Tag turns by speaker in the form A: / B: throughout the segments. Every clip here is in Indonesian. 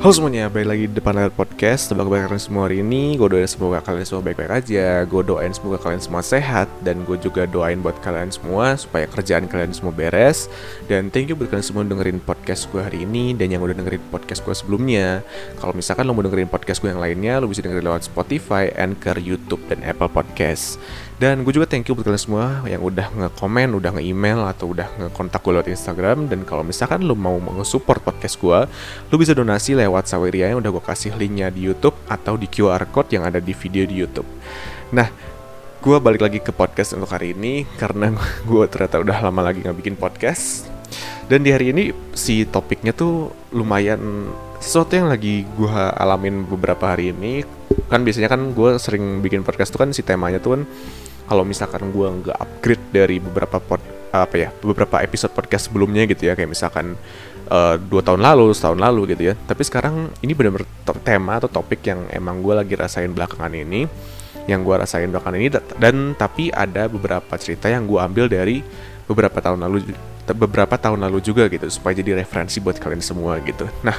A: Halo semuanya, balik lagi di Depan Layar Podcast. Tebak kabar kalian semua hari ini. Gue doain semoga kalian semua baik-baik aja. Gue doain semoga kalian semua sehat. Dan gue juga doain buat kalian semua Supaya kerjaan kalian semua beres. Dan thank you buat kalian semua dengerin podcast gue hari ini Dan yang udah dengerin podcast gue sebelumnya. Kalau misalkan lo mau dengerin podcast gue yang lainnya Lo bisa dengerin lewat Spotify, Anchor, Youtube, dan Apple Podcast dan gue juga thank you buat kalian semua yang udah nge-komen, udah nge-email, atau udah nge-kontak gue lewat Instagram. Dan kalau misalkan lo mau nge-support podcast gue, lo bisa donasi lewat Saweria yang udah gue kasih linknya di YouTube atau di QR Code yang ada di video di YouTube. Nah, gue balik lagi ke podcast untuk hari ini karena gue ternyata udah lama lagi nggak bikin podcast. Dan di hari ini si topiknya tuh lumayan sesuatu yang lagi gue alamin beberapa hari ini kan biasanya kan gue sering bikin podcast tuh kan si temanya tuh kan kalau misalkan gue nggak upgrade dari beberapa pod, apa ya beberapa episode podcast sebelumnya gitu ya kayak misalkan uh, dua tahun lalu setahun lalu gitu ya. Tapi sekarang ini benar-benar tema atau topik yang emang gue lagi rasain belakangan ini yang gue rasain belakangan ini dan tapi ada beberapa cerita yang gue ambil dari beberapa tahun lalu beberapa tahun lalu juga gitu supaya jadi referensi buat kalian semua gitu. Nah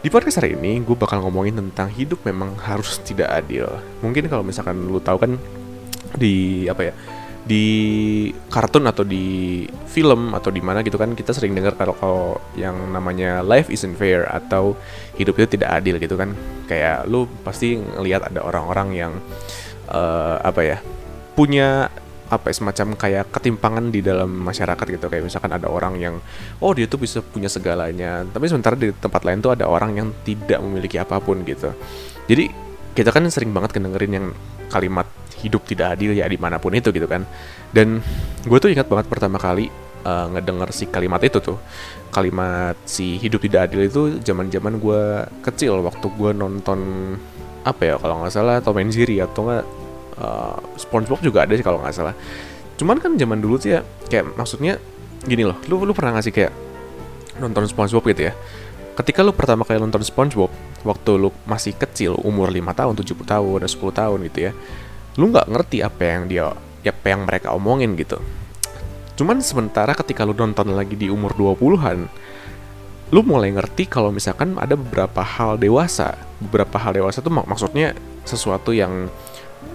A: di podcast hari ini gue bakal ngomongin tentang hidup memang harus tidak adil. Mungkin kalau misalkan lu tahu kan di apa ya di kartun atau di film atau di mana gitu kan kita sering dengar kalau kalau yang namanya life isn't fair atau hidup itu tidak adil gitu kan. Kayak lu pasti ngelihat ada orang-orang yang uh, apa ya punya apa ya, semacam kayak ketimpangan di dalam masyarakat gitu. Kayak misalkan ada orang yang oh dia tuh bisa punya segalanya tapi sementara di tempat lain tuh ada orang yang tidak memiliki apa pun gitu. Jadi kita kan sering banget kedengerin yang kalimat hidup tidak adil ya di mana pun itu gitu kan. Dan gue tuh ingat banget pertama kali uh, ngedenger si kalimat itu tuh. Kalimat si hidup tidak adil itu zaman zaman gue kecil waktu gue nonton apa ya kalau nggak salah Tom and Jerry atau nggak uh, SpongeBob juga ada sih kalau nggak salah. Cuman kan zaman dulu sih ya kayak maksudnya gini loh lu lu pernah ngasih kayak nonton SpongeBob gitu ya? Ketika lu pertama kali nonton SpongeBob waktu lu masih kecil umur 5 tahun 7 tahun 10 tahun gitu ya lu nggak ngerti apa yang dia apa yang mereka omongin gitu. Cuman sementara ketika lu nonton lagi di umur 20-an lu mulai ngerti kalau misalkan ada beberapa hal dewasa. Beberapa hal dewasa tuh mak maksudnya sesuatu yang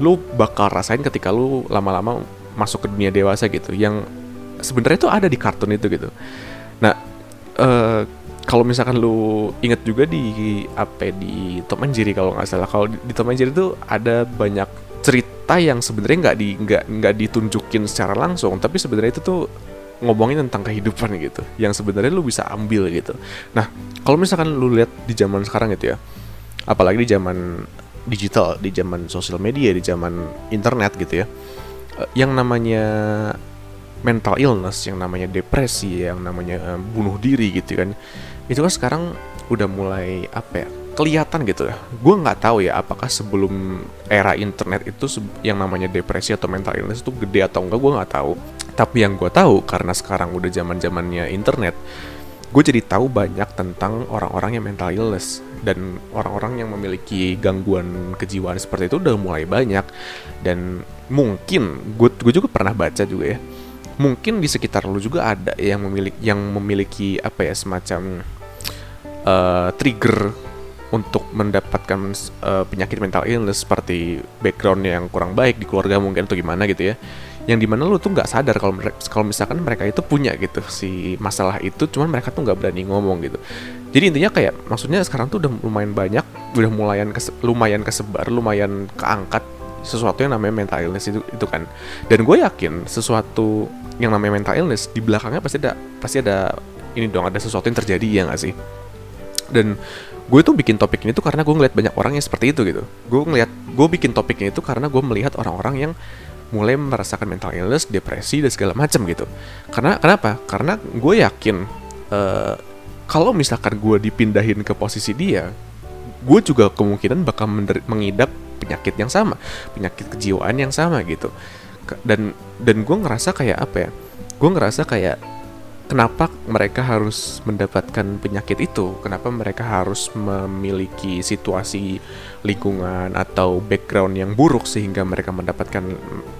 A: lu bakal rasain ketika lu lama-lama masuk ke dunia dewasa gitu. Yang sebenarnya tuh ada di kartun itu gitu. Nah uh, kalau misalkan lu inget juga di apa ya, di Tom and Jerry kalau nggak salah. Kalau di, di Tom and Jerry tuh ada banyak cerita yang sebenarnya nggak di nggak nggak ditunjukin secara langsung tapi sebenarnya itu tuh ngomongin tentang kehidupan gitu yang sebenarnya lu bisa ambil gitu. Nah kalau misalkan lu lihat di zaman sekarang gitu ya apalagi di zaman digital di zaman sosial media di zaman internet gitu ya eh, yang namanya mental illness yang namanya depresi yang namanya uh, bunuh diri gitu kan itu kan sekarang udah mulai apa ya kelihatan gitu ya. Gue nggak tahu ya apakah sebelum era internet itu yang namanya depresi atau mental illness itu gede atau enggak gue nggak tahu. Tapi yang gue tahu karena sekarang udah zaman zamannya internet, gue jadi tahu banyak tentang orang-orang yang mental illness dan orang-orang yang memiliki gangguan kejiwaan seperti itu udah mulai banyak dan mungkin gue gue juga pernah baca juga ya mungkin di sekitar lu juga ada yang memiliki yang memiliki apa ya semacam uh, trigger untuk mendapatkan uh, penyakit mental illness seperti background yang kurang baik di keluarga mungkin atau gimana gitu ya. Yang di mana lu tuh nggak sadar kalau kalau misalkan mereka itu punya gitu si masalah itu cuman mereka tuh nggak berani ngomong gitu. Jadi intinya kayak maksudnya sekarang tuh udah lumayan banyak udah lumayan kese, lumayan kesebar lumayan keangkat sesuatu yang namanya mental illness itu itu kan. Dan gue yakin sesuatu yang namanya mental illness di belakangnya pasti ada pasti ada ini dong ada sesuatu yang terjadi ya nggak sih? Dan gue tuh bikin topik ini tuh karena gue ngeliat banyak orang yang seperti itu gitu. Gue ngeliat gue bikin topik ini tuh karena gue melihat orang-orang yang mulai merasakan mental illness depresi dan segala macam gitu. Karena kenapa? Karena gue yakin uh, kalau misalkan gue dipindahin ke posisi dia gue juga kemungkinan bakal mengidap penyakit yang sama penyakit kejiwaan yang sama gitu. Dan dan gue ngerasa kayak apa ya? Gue ngerasa kayak kenapa mereka harus mendapatkan penyakit itu? Kenapa mereka harus memiliki situasi lingkungan atau background yang buruk sehingga mereka mendapatkan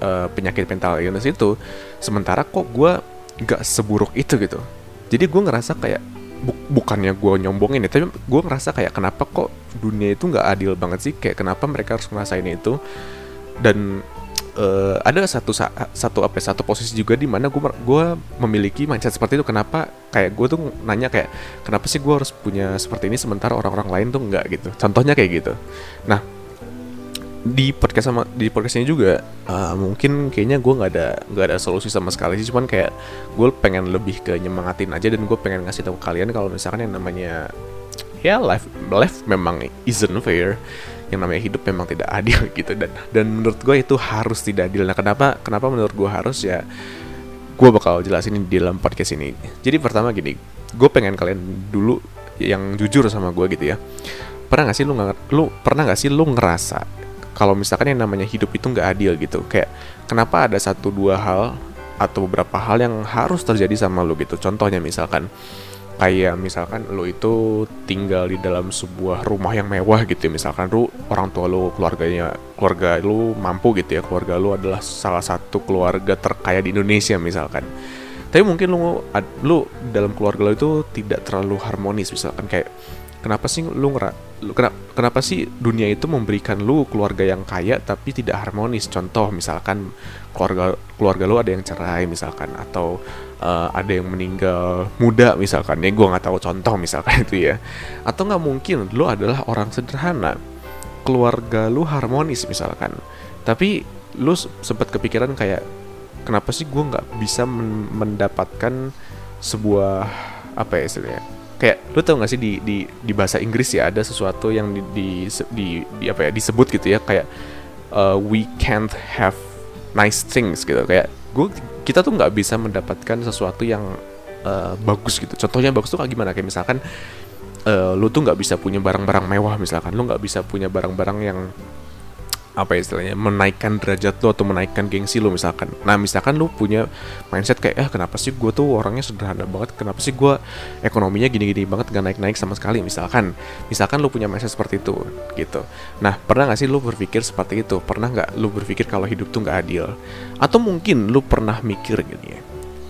A: uh, penyakit mental illness itu? Sementara kok gue gak seburuk itu gitu. Jadi gue ngerasa kayak bu bukannya gue nyombongin ya, tapi gue ngerasa kayak kenapa kok dunia itu nggak adil banget sih? Kayak kenapa mereka harus ngerasain itu? Dan uh, ada satu satu apa ya, satu posisi juga di mana gue gua memiliki mindset seperti itu. Kenapa kayak gue tuh nanya kayak kenapa sih gue harus punya seperti ini sementara orang-orang lain tuh enggak? Gitu. Contohnya kayak gitu. Nah di podcast sama di podcast ini juga uh, mungkin kayaknya gue nggak ada nggak ada solusi sama sekali sih. Cuman kayak gue pengen lebih ke nyemangatin aja dan gue pengen ngasih tahu kalian kalau misalkan yang namanya ya life life memang isn't fair yang namanya hidup memang tidak adil gitu dan dan menurut gue itu harus tidak adil. Nah kenapa kenapa menurut gue harus ya gue bakal jelasin di dalam podcast ini. Jadi pertama gini, gue pengen kalian dulu yang jujur sama gue gitu ya. Pernah gak sih lu nggak lu pernah gak sih lu ngerasa kalau misalkan yang namanya hidup itu nggak adil gitu kayak kenapa ada satu dua hal atau beberapa hal yang harus terjadi sama lu gitu contohnya misalkan kayak misalkan lo itu tinggal di dalam sebuah rumah yang mewah gitu ya. Misalkan lu orang tua lo keluarganya keluarga lo mampu gitu ya. Keluarga lo adalah salah satu keluarga terkaya di Indonesia misalkan. Tapi mungkin lo lu dalam keluarga lo itu tidak terlalu harmonis. Misalkan kayak kenapa sih lu ngera kenapa, kenapa sih dunia itu memberikan lu keluarga yang kaya tapi tidak harmonis? Contoh misalkan keluarga keluarga lu ada yang cerai misalkan. Atau uh, ada yang meninggal muda misalkan. Ya gue nggak tahu contoh misalkan itu ya. Atau nggak mungkin lu adalah orang sederhana. Keluarga lu harmonis misalkan. Tapi lu sempat kepikiran kayak kenapa sih gue nggak bisa men mendapatkan sebuah apa ya istilahnya? Kayak lu tau gak sih di di di bahasa Inggris ya ada sesuatu yang di di, di, di apa ya disebut gitu ya kayak uh, we can't have nice things gitu. Kayak gue kita tuh nggak bisa mendapatkan sesuatu yang uh, bagus gitu. Contohnya bagus tuh kayak gimana? Kayak misalkan uh, lu tuh nggak bisa punya barang-barang mewah misalkan. Lu nggak bisa punya barang-barang yang apa ya istilahnya menaikkan derajat lo atau menaikkan gengsi lo misalkan. Nah misalkan lo punya mindset kayak eh kenapa sih gue tuh orangnya sederhana banget? Kenapa sih gue ekonominya gini-gini banget gak naik-naik sama sekali? Misalkan misalkan lo punya mindset seperti itu gitu. Nah pernah gak sih lo berpikir seperti itu? Pernah nggak lo berpikir kalau hidup tuh nggak adil? Atau mungkin lo pernah mikir gini ya?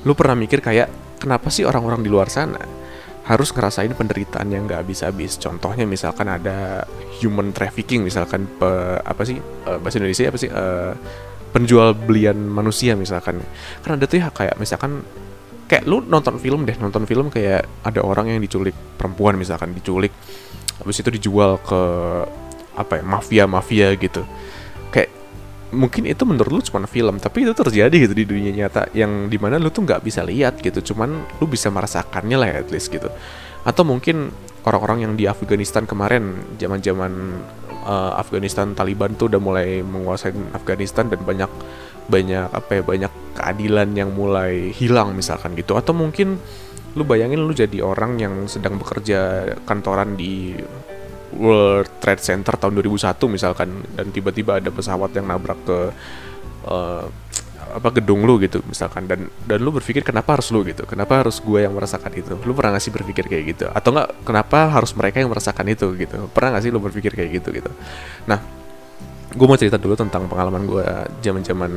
A: Lo pernah mikir kayak kenapa sih orang-orang di luar sana harus ngerasain penderitaan yang nggak habis-habis. Contohnya misalkan ada human trafficking, misalkan pe, apa sih uh, bahasa Indonesia apa sih uh, penjual belian manusia misalkan. Karena ada tuh ya kayak misalkan kayak lu nonton film deh, nonton film kayak ada orang yang diculik perempuan misalkan diculik, habis itu dijual ke apa ya mafia mafia gitu mungkin itu menurut lu cuma film tapi itu terjadi gitu di dunia nyata yang di mana lu tuh nggak bisa lihat gitu cuman lu bisa merasakannya lah at least gitu. Atau mungkin orang-orang yang di Afghanistan kemarin zaman-zaman uh, Afghanistan Taliban tuh udah mulai menguasai Afghanistan dan banyak banyak apa ya banyak keadilan yang mulai hilang misalkan gitu. Atau mungkin lu bayangin lu jadi orang yang sedang bekerja kantoran di World Trade Center tahun 2001 misalkan dan tiba-tiba ada pesawat yang nabrak ke uh, apa gedung lu gitu misalkan. Dan dan lu berpikir kenapa harus lu? gitu. Kenapa harus gue yang merasakan itu? Lu pernah gak sih berpikir kayak gitu? Atau enggak kenapa harus mereka yang merasakan itu? gitu. Pernah gak sih lu berpikir kayak gitu gitu? Nah gue mau cerita dulu tentang pengalaman gue zaman zaman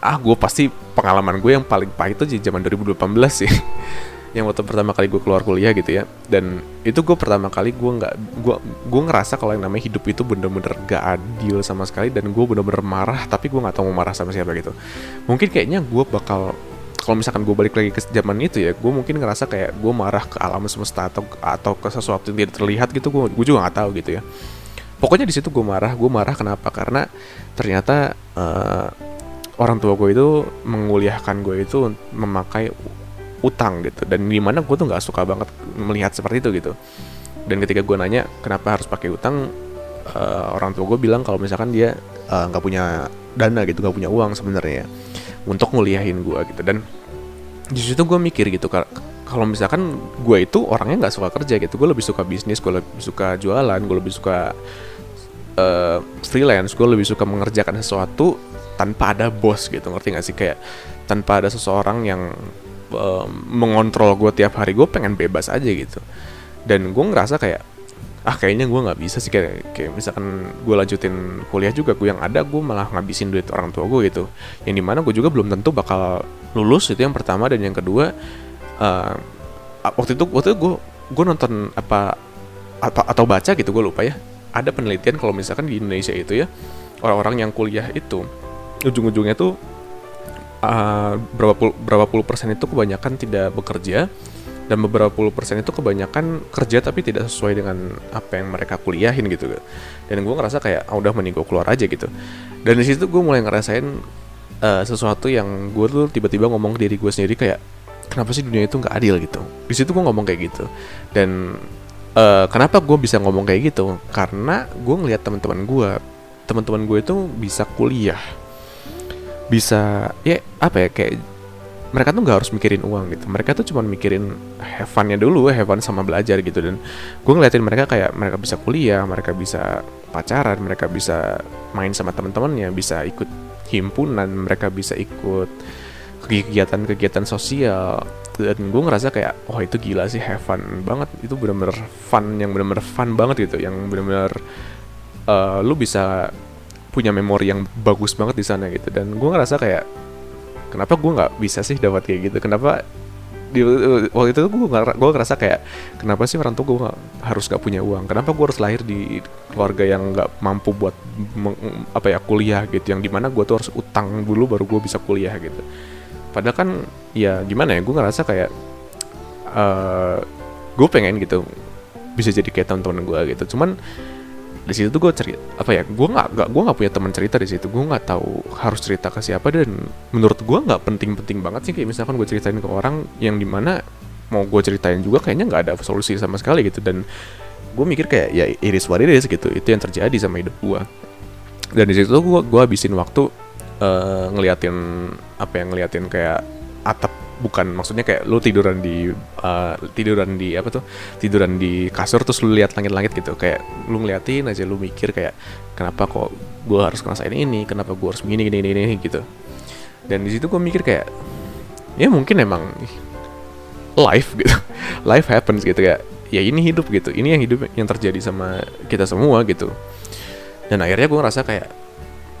A: ah gue pasti pengalaman gue yang paling pahit itu zaman 2018 sih yang waktu pertama kali gue keluar kuliah gitu ya. Dan itu gue pertama kali gue nggak gue gue ngerasa kalau yang namanya hidup itu bener-bener gak adil sama sekali dan gue bener-bener marah tapi gue nggak tahu mau marah sama siapa gitu. Mungkin kayaknya gue bakal kalau misalkan gue balik lagi ke zaman itu ya gue mungkin ngerasa kayak gue marah ke alam semesta atau atau ke sesuatu yang tidak terlihat gitu gue gue juga nggak tahu gitu ya. Pokoknya di situ gue marah gue marah kenapa? Karena ternyata uh, orang tua gue itu menguliahkan gue itu memakai utang gitu. Dan di mana gue tuh nggak suka banget melihat seperti itu gitu. Dan ketika gue nanya kenapa harus pakai utang? Uh, orang tua gue bilang kalau misalkan dia eh, nggak uh, punya dana gitu nggak punya uang sebenarnya untuk nguliahin gue gitu. Dan situ gue mikir gitu kalau misalkan gue itu orangnya nggak suka kerja gitu gue lebih suka bisnis gue lebih suka jualan gue lebih suka uh, freelance gue lebih suka mengerjakan sesuatu tanpa ada bos gitu. Ngerti gak sih? Kayak tanpa ada seseorang yang mengontrol gue tiap hari gue pengen bebas aja gitu. Dan gue ngerasa kayak ah kayaknya gue nggak bisa sih. Kayak kayak misalkan gue lanjutin kuliah juga gue yang ada gue malah ngabisin duit orang tua gue gitu. Yang di mana gue juga belum tentu bakal lulus itu yang pertama. Dan yang kedua uh, waktu itu waktu itu gue gue nonton apa atau atau baca gitu gue lupa ya. Ada penelitian kalau misalkan di Indonesia itu ya orang-orang yang kuliah itu ujung-ujungnya tuh uh, berapa puluh berapa puluh persen itu kebanyakan tidak bekerja dan beberapa puluh persen itu kebanyakan kerja tapi tidak sesuai dengan apa yang mereka kuliahin gitu dan gue ngerasa kayak ah, udah mending gue keluar aja gitu. Dan di situ gue mulai ngerasain uh, sesuatu yang gue tuh tiba-tiba ngomong ke diri gue sendiri kayak kenapa sih dunia itu nggak adil? gitu. Di situ gue ngomong kayak gitu. Dan uh, kenapa gue bisa ngomong kayak gitu? Karena gue ngeliat teman-teman gue teman-teman gue itu bisa kuliah bisa ya apa ya kayak mereka tuh nggak harus mikirin uang gitu. Mereka tuh cuma mikirin have fun-nya dulu have fun sama belajar gitu. Dan gue ngeliatin mereka kayak mereka bisa kuliah mereka bisa pacaran mereka bisa main sama teman-temannya bisa ikut himpunan mereka bisa ikut kegiatan-kegiatan sosial. Dan gue ngerasa kayak oh itu gila sih have fun banget. Itu bener-bener fun yang bener-bener fun banget gitu yang bener-bener uh, lu bisa punya memori yang bagus banget di sana gitu. Dan gue ngerasa kayak kenapa gue nggak bisa sih dapat kayak gitu? Kenapa di waktu itu gue gue ngerasa kayak kenapa sih orang tua gue harus gak punya uang? Kenapa gue harus lahir di keluarga yang nggak mampu buat meng, apa ya kuliah gitu? Yang di mana gue tuh harus utang dulu baru gue bisa kuliah gitu. Padahal kan ya gimana ya gue ngerasa kayak uh, eh, gue pengen gitu bisa jadi kayak teman-teman gue gitu. Cuman di situ tuh gue cerita apa ya gue nggak nggak gue nggak punya teman cerita di situ. Gue nggak tahu harus cerita ke siapa dan menurut gue nggak penting-penting banget sih kayak misalkan gue ceritain ke orang yang di mana mau gue ceritain juga kayaknya nggak ada solusi sama sekali gitu. Dan gue mikir kayak ya iris what gitu. Itu yang terjadi sama hidup gue dan di situ tuh gue gue habisin waktu uh, ngeliatin apa yang ngeliatin kayak atap bukan maksudnya kayak lu tiduran di uh, tiduran di apa tuh? Tiduran di kasur terus lu lihat langit-langit gitu. Kayak lu ngeliatin aja lu mikir kayak kenapa kok gue harus ngerasain ini? Kenapa gue harus begini gini gini, gitu. Dan di situ gue mikir kayak ya mungkin emang life gitu. Life happens gitu kayak ya ini hidup gitu. Ini yang hidup yang terjadi sama kita semua gitu. Dan akhirnya gue ngerasa kayak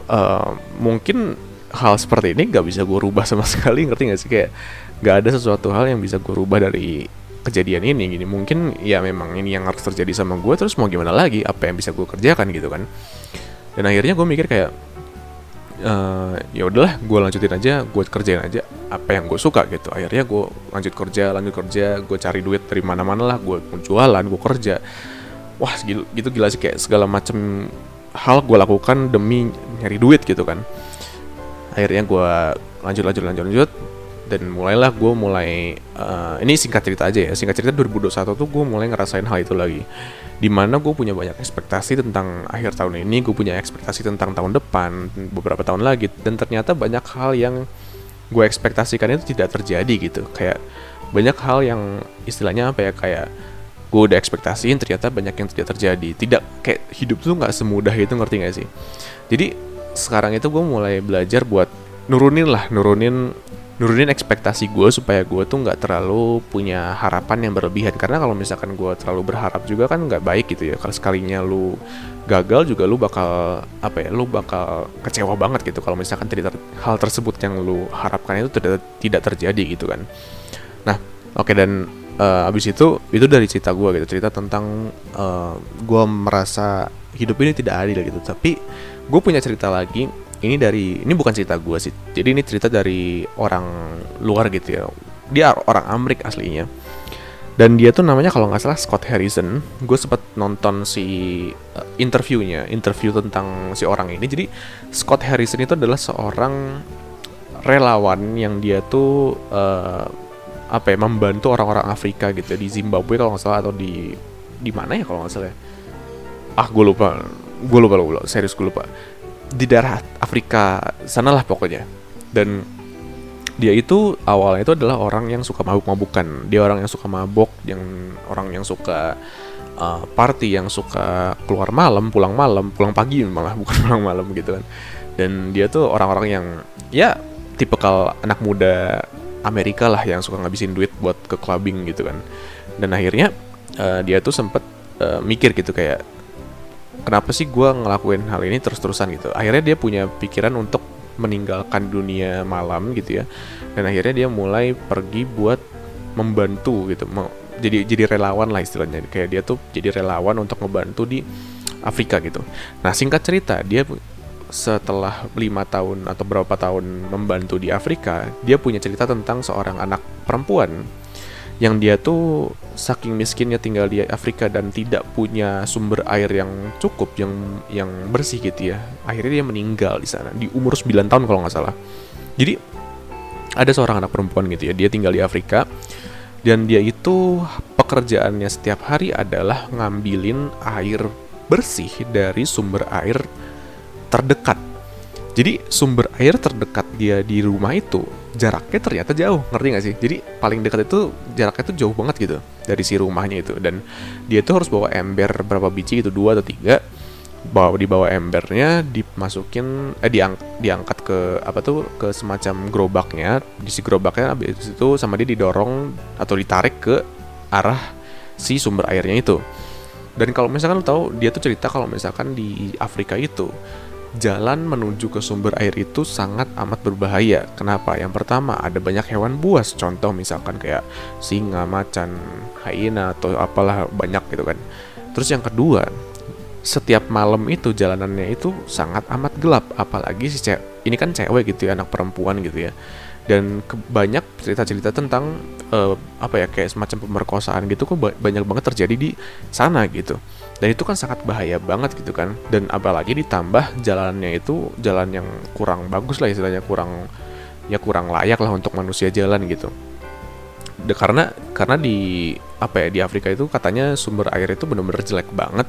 A: uh, mungkin hal seperti ini gak bisa gue rubah sama sekali. Ngerti gak sih? Kayak gak ada sesuatu hal yang bisa gue rubah dari kejadian ini gini. Mungkin ya memang ini yang harus terjadi sama gue terus mau gimana lagi? Apa yang bisa gue kerjakan gitu kan. Dan akhirnya gue mikir kayak uh, ya udahlah gue lanjutin aja gue kerjain aja apa yang gue suka gitu. Akhirnya gue lanjut kerja lanjut kerja gue cari duit dari mana-mana lah gue jualan gue kerja. Wah gitu, gitu gila sih kayak segala macam hal gue lakukan demi nyari duit gitu kan. Akhirnya gue lanjut lanjut lanjut lanjut dan mulailah gue mulai uh, ini singkat cerita aja ya. Singkat cerita 2021 tuh gue mulai ngerasain hal itu lagi. Di mana gue punya banyak ekspektasi tentang akhir tahun ini gue punya ekspektasi tentang tahun depan beberapa tahun lagi. Dan ternyata banyak hal yang gue ekspektasikan itu tidak terjadi gitu. Kayak banyak hal yang istilahnya apa ya kayak gue udah ekspektasiin ternyata banyak yang tidak terjadi. Tidak kayak hidup tuh nggak semudah itu ngerti gak sih? Jadi sekarang itu gue mulai belajar buat nurunin lah nurunin nurunin ekspektasi gue supaya gue tuh nggak terlalu punya harapan yang berlebihan. Karena kalau misalkan gue terlalu berharap juga kan nggak baik gitu ya. Kalau sekalinya lu gagal juga lu bakal apa ya lu bakal kecewa banget gitu. Kalau misalkan tidak ter, hal tersebut yang lu harapkan itu tidak tidak terjadi gitu kan. Nah oke okay, dan uh, abis itu itu dari cerita gue gitu. Cerita tentang uh, eh, gue merasa hidup ini tidak adil gitu. Tapi gue punya cerita lagi ini dari ini bukan cerita gue sih. Jadi ini cerita dari orang luar gitu ya. Dia orang Amrik aslinya. Dan dia tuh namanya kalau nggak salah Scott Harrison. Gue sempat nonton si uh, interviewnya interview tentang si orang ini. Jadi Scott Harrison itu adalah seorang relawan yang dia tuh uh, apa ya membantu orang-orang Afrika gitu di Zimbabwe kalau nggak salah atau di di mana ya kalau nggak salah ya? ah gue lupa. Gue lupa, lupa. Serius gue lupa di daerah Afrika sanalah pokoknya. Dan dia itu awalnya itu adalah orang yang suka mabuk-mabukan. Dia orang yang suka mabok yang orang yang suka uh, party yang suka keluar malam pulang malam pulang pagi malah bukan pulang malam gitu kan. Dan dia tuh orang-orang yang ya tipikal anak muda Amerika lah yang suka ngabisin duit buat ke clubbing gitu kan. Dan akhirnya uh, dia tuh sempet uh, mikir gitu kayak kenapa sih gue ngelakuin hal ini terus-terusan gitu? Akhirnya dia punya pikiran untuk meninggalkan dunia malam gitu ya. Dan akhirnya dia mulai pergi buat membantu gitu jadi jadi relawan lah istilahnya. Kayak dia tuh jadi relawan untuk membantu di Afrika gitu. Nah singkat cerita dia setelah lima tahun atau berapa tahun membantu di Afrika dia punya cerita tentang seorang anak perempuan yang dia tuh saking miskinnya tinggal di Afrika dan tidak punya sumber air yang cukup yang yang bersih gitu ya. Akhirnya dia meninggal di sana di umur 9 tahun kalau nggak salah. Jadi ada seorang anak perempuan gitu ya dia tinggal di Afrika dan dia itu pekerjaannya setiap hari adalah ngambilin air bersih dari sumber air terdekat. Jadi sumber air terdekat dia di rumah itu jaraknya ternyata jauh, ngerti gak sih? Jadi paling dekat itu jaraknya itu jauh banget gitu dari si rumahnya itu. Dan dia tuh harus bawa ember berapa biji itu dua atau tiga. Bawa di bawah embernya dimasukin eh diang, diangkat ke apa tuh ke semacam gerobaknya. Di si gerobaknya habis itu sama dia didorong atau ditarik ke arah si sumber airnya itu. Dan kalau misalkan lo tahu dia tuh cerita kalau misalkan di Afrika itu jalan menuju ke sumber air itu sangat amat berbahaya. Kenapa? Yang pertama, ada banyak hewan buas. Contoh misalkan kayak singa, macan, hyena atau apalah banyak gitu kan. Terus yang kedua, setiap malam itu jalanannya itu sangat amat gelap, apalagi si cewek ini kan cewek gitu ya, anak perempuan gitu ya. Dan banyak cerita-cerita tentang uh, apa ya kayak semacam pemerkosaan gitu kok banyak banget terjadi di sana gitu dan itu kan sangat bahaya banget gitu kan. Dan apalagi ditambah jalannya itu jalan yang kurang bagus lah istilahnya kurang ya kurang layak lah untuk manusia jalan gitu. De, karena karena di apa ya di Afrika itu katanya sumber air itu benar-benar jelek banget.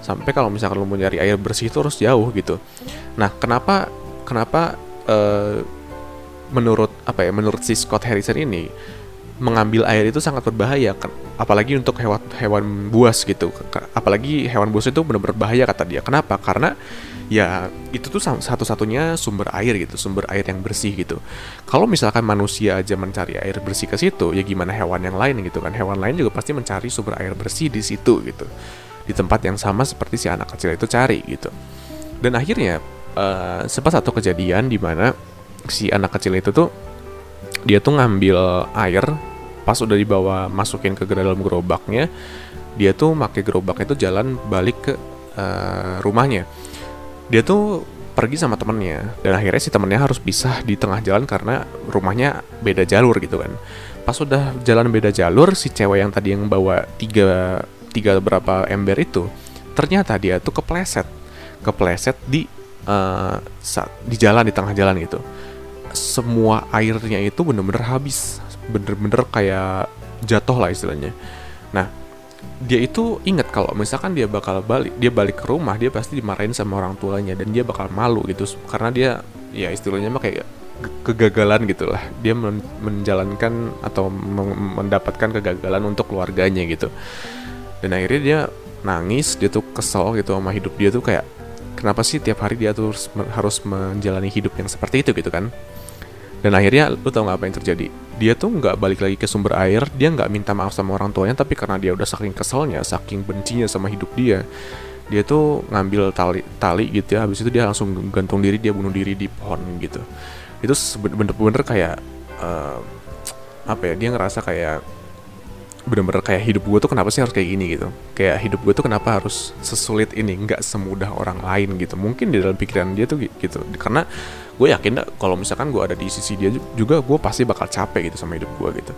A: Sampai kalau misalkan lo mau nyari air bersih itu harus jauh gitu. Nah kenapa kenapa uh, menurut apa ya menurut si Scott Harrison ini mengambil air itu sangat berbahaya kan? Apalagi untuk hewan hewan buas gitu. Apalagi hewan buas itu benar-benar bahaya kata dia. Kenapa? Karena ya itu tuh satu-satunya sumber air gitu sumber air yang bersih gitu. Kalau misalkan manusia aja mencari air bersih ke situ ya gimana hewan yang lain gitu kan? Hewan lain juga pasti mencari sumber air bersih di situ gitu. Di tempat yang sama seperti si anak kecil itu cari gitu. Dan akhirnya uh, sempat satu kejadian di mana si anak kecil itu tuh dia tuh ngambil air pas udah dibawa masukin ke dalam gerobaknya dia tuh pakai gerobaknya itu jalan balik ke uh, rumahnya. Dia tuh pergi sama temennya dan akhirnya si temennya harus pisah di tengah jalan karena rumahnya beda jalur gitu kan. Pas udah jalan beda jalur si cewek yang tadi yang bawa tiga tiga berapa ember itu ternyata dia tuh kepleset. Kepleset di uh, di jalan di tengah jalan gitu semua airnya itu bener-bener habis. Bener-bener kayak jatuh lah istilahnya. Nah dia itu ingat kalau misalkan dia bakal balik dia balik ke rumah dia pasti dimarahin sama orang tuanya dan dia bakal malu gitu. Karena dia ya istilahnya mah kayak kegagalan gitulah. Dia men menjalankan atau mendapatkan kegagalan untuk keluarganya gitu. Dan akhirnya dia nangis dia tuh kesel gitu sama hidup dia tuh kayak kenapa sih tiap hari dia tuh harus menjalani hidup yang seperti itu gitu kan dan akhirnya lu tau gak apa yang terjadi? Dia tuh nggak balik lagi ke sumber air dia nggak minta maaf sama orang tuanya tapi karena dia udah saking keselnya saking bencinya sama hidup dia dia tuh ngambil tali tali gitu ya. Habis itu dia langsung gantung diri dia bunuh diri di pohon gitu. Itu bener-bener kayak uh, apa ya dia ngerasa kayak bener-bener kayak hidup gue tuh kenapa sih harus kayak gini gitu? Kayak hidup gue tuh kenapa harus sesulit ini? Nggak semudah orang lain gitu. Mungkin di dalam pikiran dia tuh gitu. Karena gue yakin dah kalau misalkan gue ada di sisi dia juga gue pasti bakal capek gitu sama hidup gue gitu.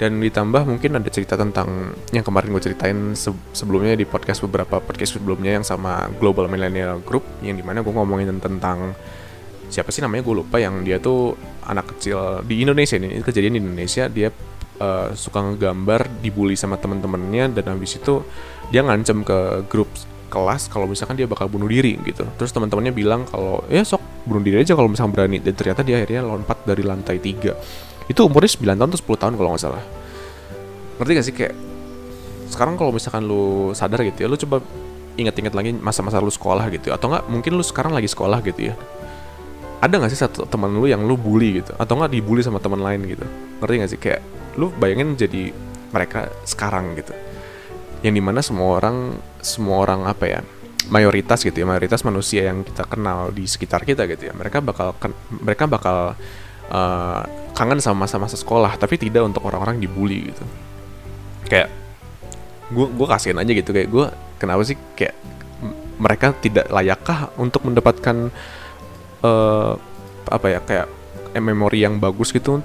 A: Dan ditambah mungkin ada cerita tentang yang kemarin gue ceritain se sebelumnya di podcast beberapa podcast sebelumnya yang sama Global Millennial Group yang di mana gue ngomongin tentang siapa sih namanya gue lupa yang dia tuh anak kecil di Indonesia ini kejadian di Indonesia dia uh, suka ngegambar dibully sama temen-temennya dan habis itu dia ngancem ke grup kelas kalau misalkan dia bakal bunuh diri gitu. Terus teman-temannya bilang kalau ya sok bunuh diri aja kalau misalkan berani. Dan ternyata dia akhirnya lompat dari lantai tiga. Itu umurnya 9 tahun atau 10 tahun kalau nggak salah. Ngerti gak sih? Kayak sekarang kalau misalkan lu sadar gitu ya lu coba inget-inget lagi masa-masa lu sekolah gitu. Atau nggak mungkin lu sekarang lagi sekolah gitu ya. Ada gak sih satu teman lu yang lu bully gitu? Atau nggak dibully sama teman lain gitu? Ngerti gak sih? Kayak lu bayangin jadi mereka sekarang gitu. Yang di mana semua orang semua orang apa ya mayoritas gitu ya mayoritas manusia yang kita kenal di sekitar kita gitu ya mereka bakal mereka bakal uh, kangen sama masa-masa sekolah tapi tidak untuk orang-orang dibully gitu. Kayak gue gue kasihin aja gitu kayak gue kenapa sih kayak mereka tidak layakkah untuk mendapatkan uh, apa ya kayak memori yang bagus gitu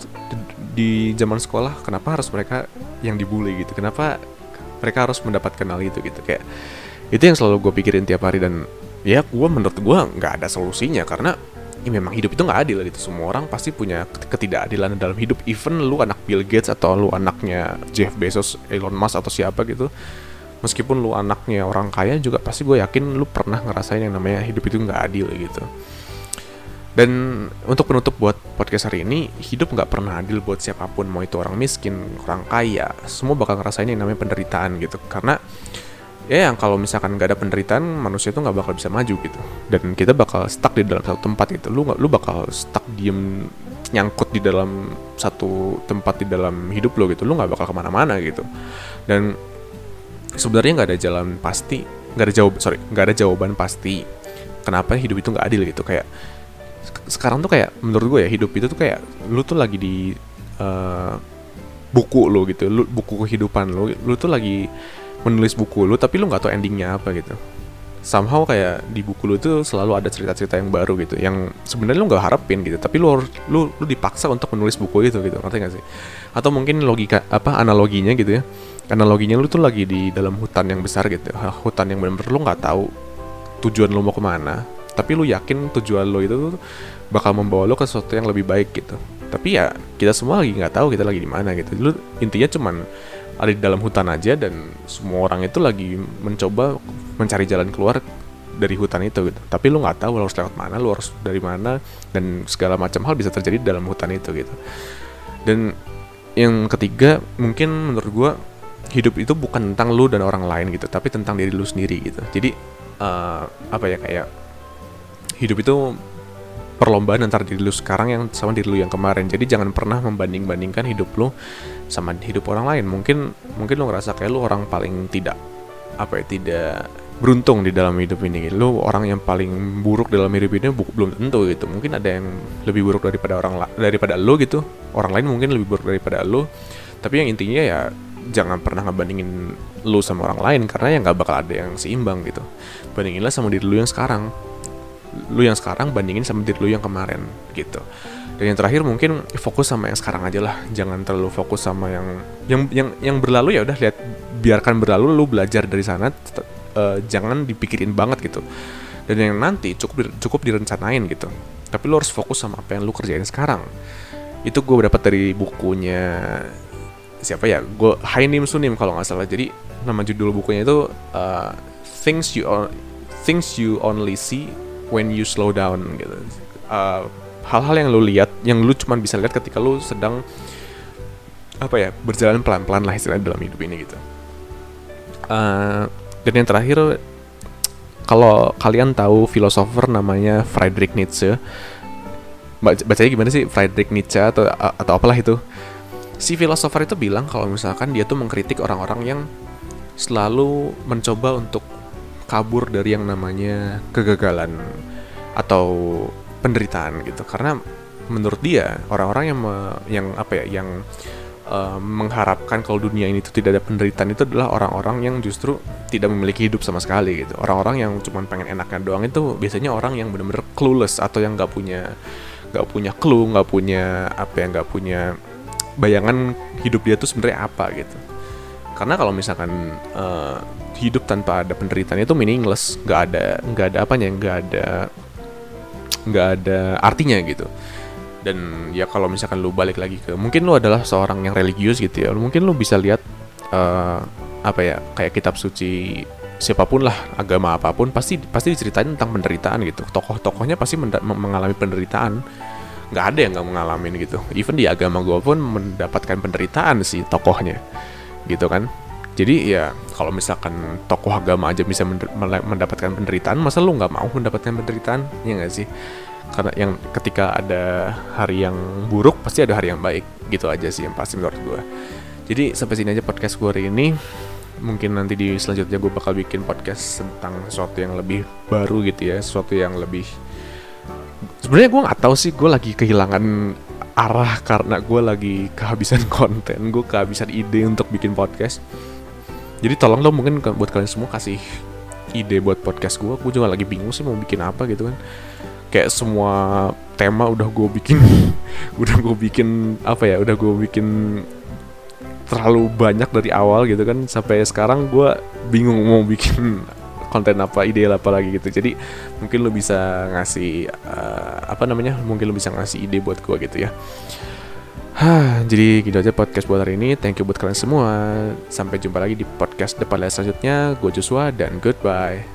A: di zaman sekolah? Kenapa harus mereka yang dibully gitu? Kenapa mereka harus mendapatkan hal itu gitu? Kayak itu yang selalu gue pikirin tiap hari dan ya gue menurut gue nggak ada solusinya karena ya memang hidup itu nggak adil. Gitu semua orang pasti punya ketidakadilan dalam hidup. Even lu anak Bill Gates atau lu anaknya Jeff Bezos Elon Musk atau siapa gitu meskipun lu anaknya orang kaya juga pasti gue yakin lu pernah ngerasain yang namanya hidup itu nggak adil gitu. Dan untuk penutup buat podcast hari ini hidup nggak pernah adil buat siapa pun mau itu orang miskin orang kaya semua bakal ngerasain yang namanya penderitaan gitu. Karena ya yang kalau misalkan nggak ada penderitaan manusia itu nggak bakal bisa maju gitu. Dan kita bakal stuck di dalam satu tempat gitu lu lu bakal stuck diem nyangkut di dalam satu tempat di dalam hidup lo gitu. Lu nggak bakal ke mana-mana gitu. Dan sebenarnya nggak ada jalan pasti nggak ada jawab sorry nggak ada jawaban pasti kenapa hidup itu nggak adil gitu. Kayak sekarang tuh kayak menurut gue ya hidup itu tuh kayak lu tuh lagi di uh, buku lo gitu lu buku kehidupan lo lu tuh lagi menulis buku lu tapi lu nggak tahu endingnya apa gitu. Somehow kayak di buku lu itu selalu ada cerita-cerita yang baru gitu yang sebenarnya lu nggak harapin gitu tapi lu lu lu dipaksa untuk menulis buku itu gitu ngerti gak sih? Atau mungkin logika apa analoginya gitu ya. Analoginya lu tuh lagi di dalam hutan yang besar gitu hutan yang benar-benar lu nggak tahu tujuan lu mau ke mana tapi lu yakin tujuan lu itu bakal membawa lu ke sesuatu yang lebih baik gitu. Tapi ya kita semua lagi nggak tahu kita lagi di mana gitu. Lu intinya cuman ada di dalam hutan aja dan semua orang itu lagi mencoba mencari jalan keluar dari hutan itu gitu. Tapi lu nggak tahu lu harus lewat mana lu harus dari mana dan segala macam hal bisa terjadi dalam hutan itu gitu. Dan yang ketiga mungkin menurut gue hidup itu bukan tentang lu dan orang lain gitu tapi tentang diri lu sendiri gitu. Jadi uh, apa ya kayak hidup itu perlombaan antara diri lu sekarang yang sama diri lu yang kemarin. Jadi jangan pernah membanding-bandingkan hidup lu sama hidup orang lain. Mungkin mungkin lu ngerasa kayak lu orang paling tidak apa ya tidak beruntung di dalam hidup ini. Lu orang yang paling buruk dalam hidup ini bu belum tentu gitu. Mungkin ada yang lebih buruk daripada orang daripada lu gitu. Orang lain mungkin lebih buruk daripada lu tapi yang intinya ya jangan pernah ngebandingin lu sama orang lain. Karena ya nggak bakal ada yang seimbang gitu. Bandinginlah sama diri lu yang sekarang lu yang sekarang bandingin sama diri lu yang kemarin gitu. Dan yang terakhir mungkin fokus sama yang sekarang aja lah. Jangan terlalu fokus sama yang yang yang yang berlalu ya udah lihat biarkan berlalu lu belajar dari sana uh, jangan dipikirin banget gitu. Dan yang nanti cukup cukup direncanain gitu. Tapi lu harus fokus sama apa yang lu kerjain sekarang. Itu gue dapat dari bukunya siapa ya? Gue Hainim Sunim kalau nggak salah. Jadi nama judul bukunya itu uh, things you things you only see when you slow down gitu. Uh, hal-hal yang lu lihat yang lu cuma bisa lihat ketika lu sedang apa ya berjalan pelan-pelan lah istilahnya dalam hidup ini gitu. Uh, dan yang terakhir kalau kalian tahu filosofer namanya Friedrich Nietzsche bacanya gimana sih? Friedrich Nietzsche atau atau apalah itu. Si filosofer itu bilang kalau misalkan dia tuh mengkritik orang-orang yang selalu mencoba untuk kabur dari yang namanya kegagalan atau penderitaan gitu. Karena menurut dia orang-orang yang yang apa ya yang uh, mengharapkan kalau dunia ini tuh tidak ada penderitaan itu adalah orang-orang yang justru tidak memiliki hidup sama sekali gitu. Orang-orang yang cuma pengen enaknya doang itu biasanya orang yang benar-benar clueless atau yang nggak punya nggak punya clue nggak punya apa ya nggak punya bayangan hidup dia tuh sebenarnya apa gitu. Karena kalau misalkan uh, hidup tanpa ada penderitaan itu meaningless. Nggak ada nggak ada apanya nggak ada nggak ada artinya gitu. Dan ya kalau misalkan lu balik lagi ke mungkin lu adalah seorang yang religius gitu ya. Mungkin lu bisa lihat uh, apa ya kayak kitab suci siapa pun lah agama apa pun pasti pasti diceritain tentang penderitaan gitu. Tokoh-tokohnya pasti mengalami penderitaan. Nggak ada yang nggak mengalami gitu. Even di agama gue pun mendapatkan penderitaan sih tokohnya gitu kan jadi ya kalau misalkan tokoh agama aja bisa mendapatkan penderitaan masa lu nggak mau mendapatkan penderitaan? Ya nggak sih? Karena yang ketika ada hari yang buruk pasti ada hari yang baik. Gitu aja sih yang pasti menurut gue jadi sampai sini aja podcast gue hari ini. Mungkin nanti di selanjutnya gue bakal bikin podcast tentang sesuatu yang lebih baru gitu ya sesuatu yang lebih sebenarnya gue nggak tahu sih gue lagi kehilangan arah karena gue lagi kehabisan konten gue kehabisan ide untuk bikin podcast jadi tolong dong mungkin buat kalian semua kasih ide buat podcast gue gue juga lagi bingung sih mau bikin apa gitu kan. Kayak semua tema udah gue bikin udah gue bikin apa ya udah gue bikin terlalu banyak dari awal gitu kan. Sampai sekarang gue bingung mau bikin konten apa ide apa lagi gitu. Jadi mungkin lo bisa ngasih uh, apa namanya mungkin lo bisa ngasih ide buat gue gitu ya Hah, jadi gitu aja podcast buat hari ini. Thank you buat kalian semua. Sampai jumpa lagi di podcast depan selanjutnya. Gue Joshua dan goodbye.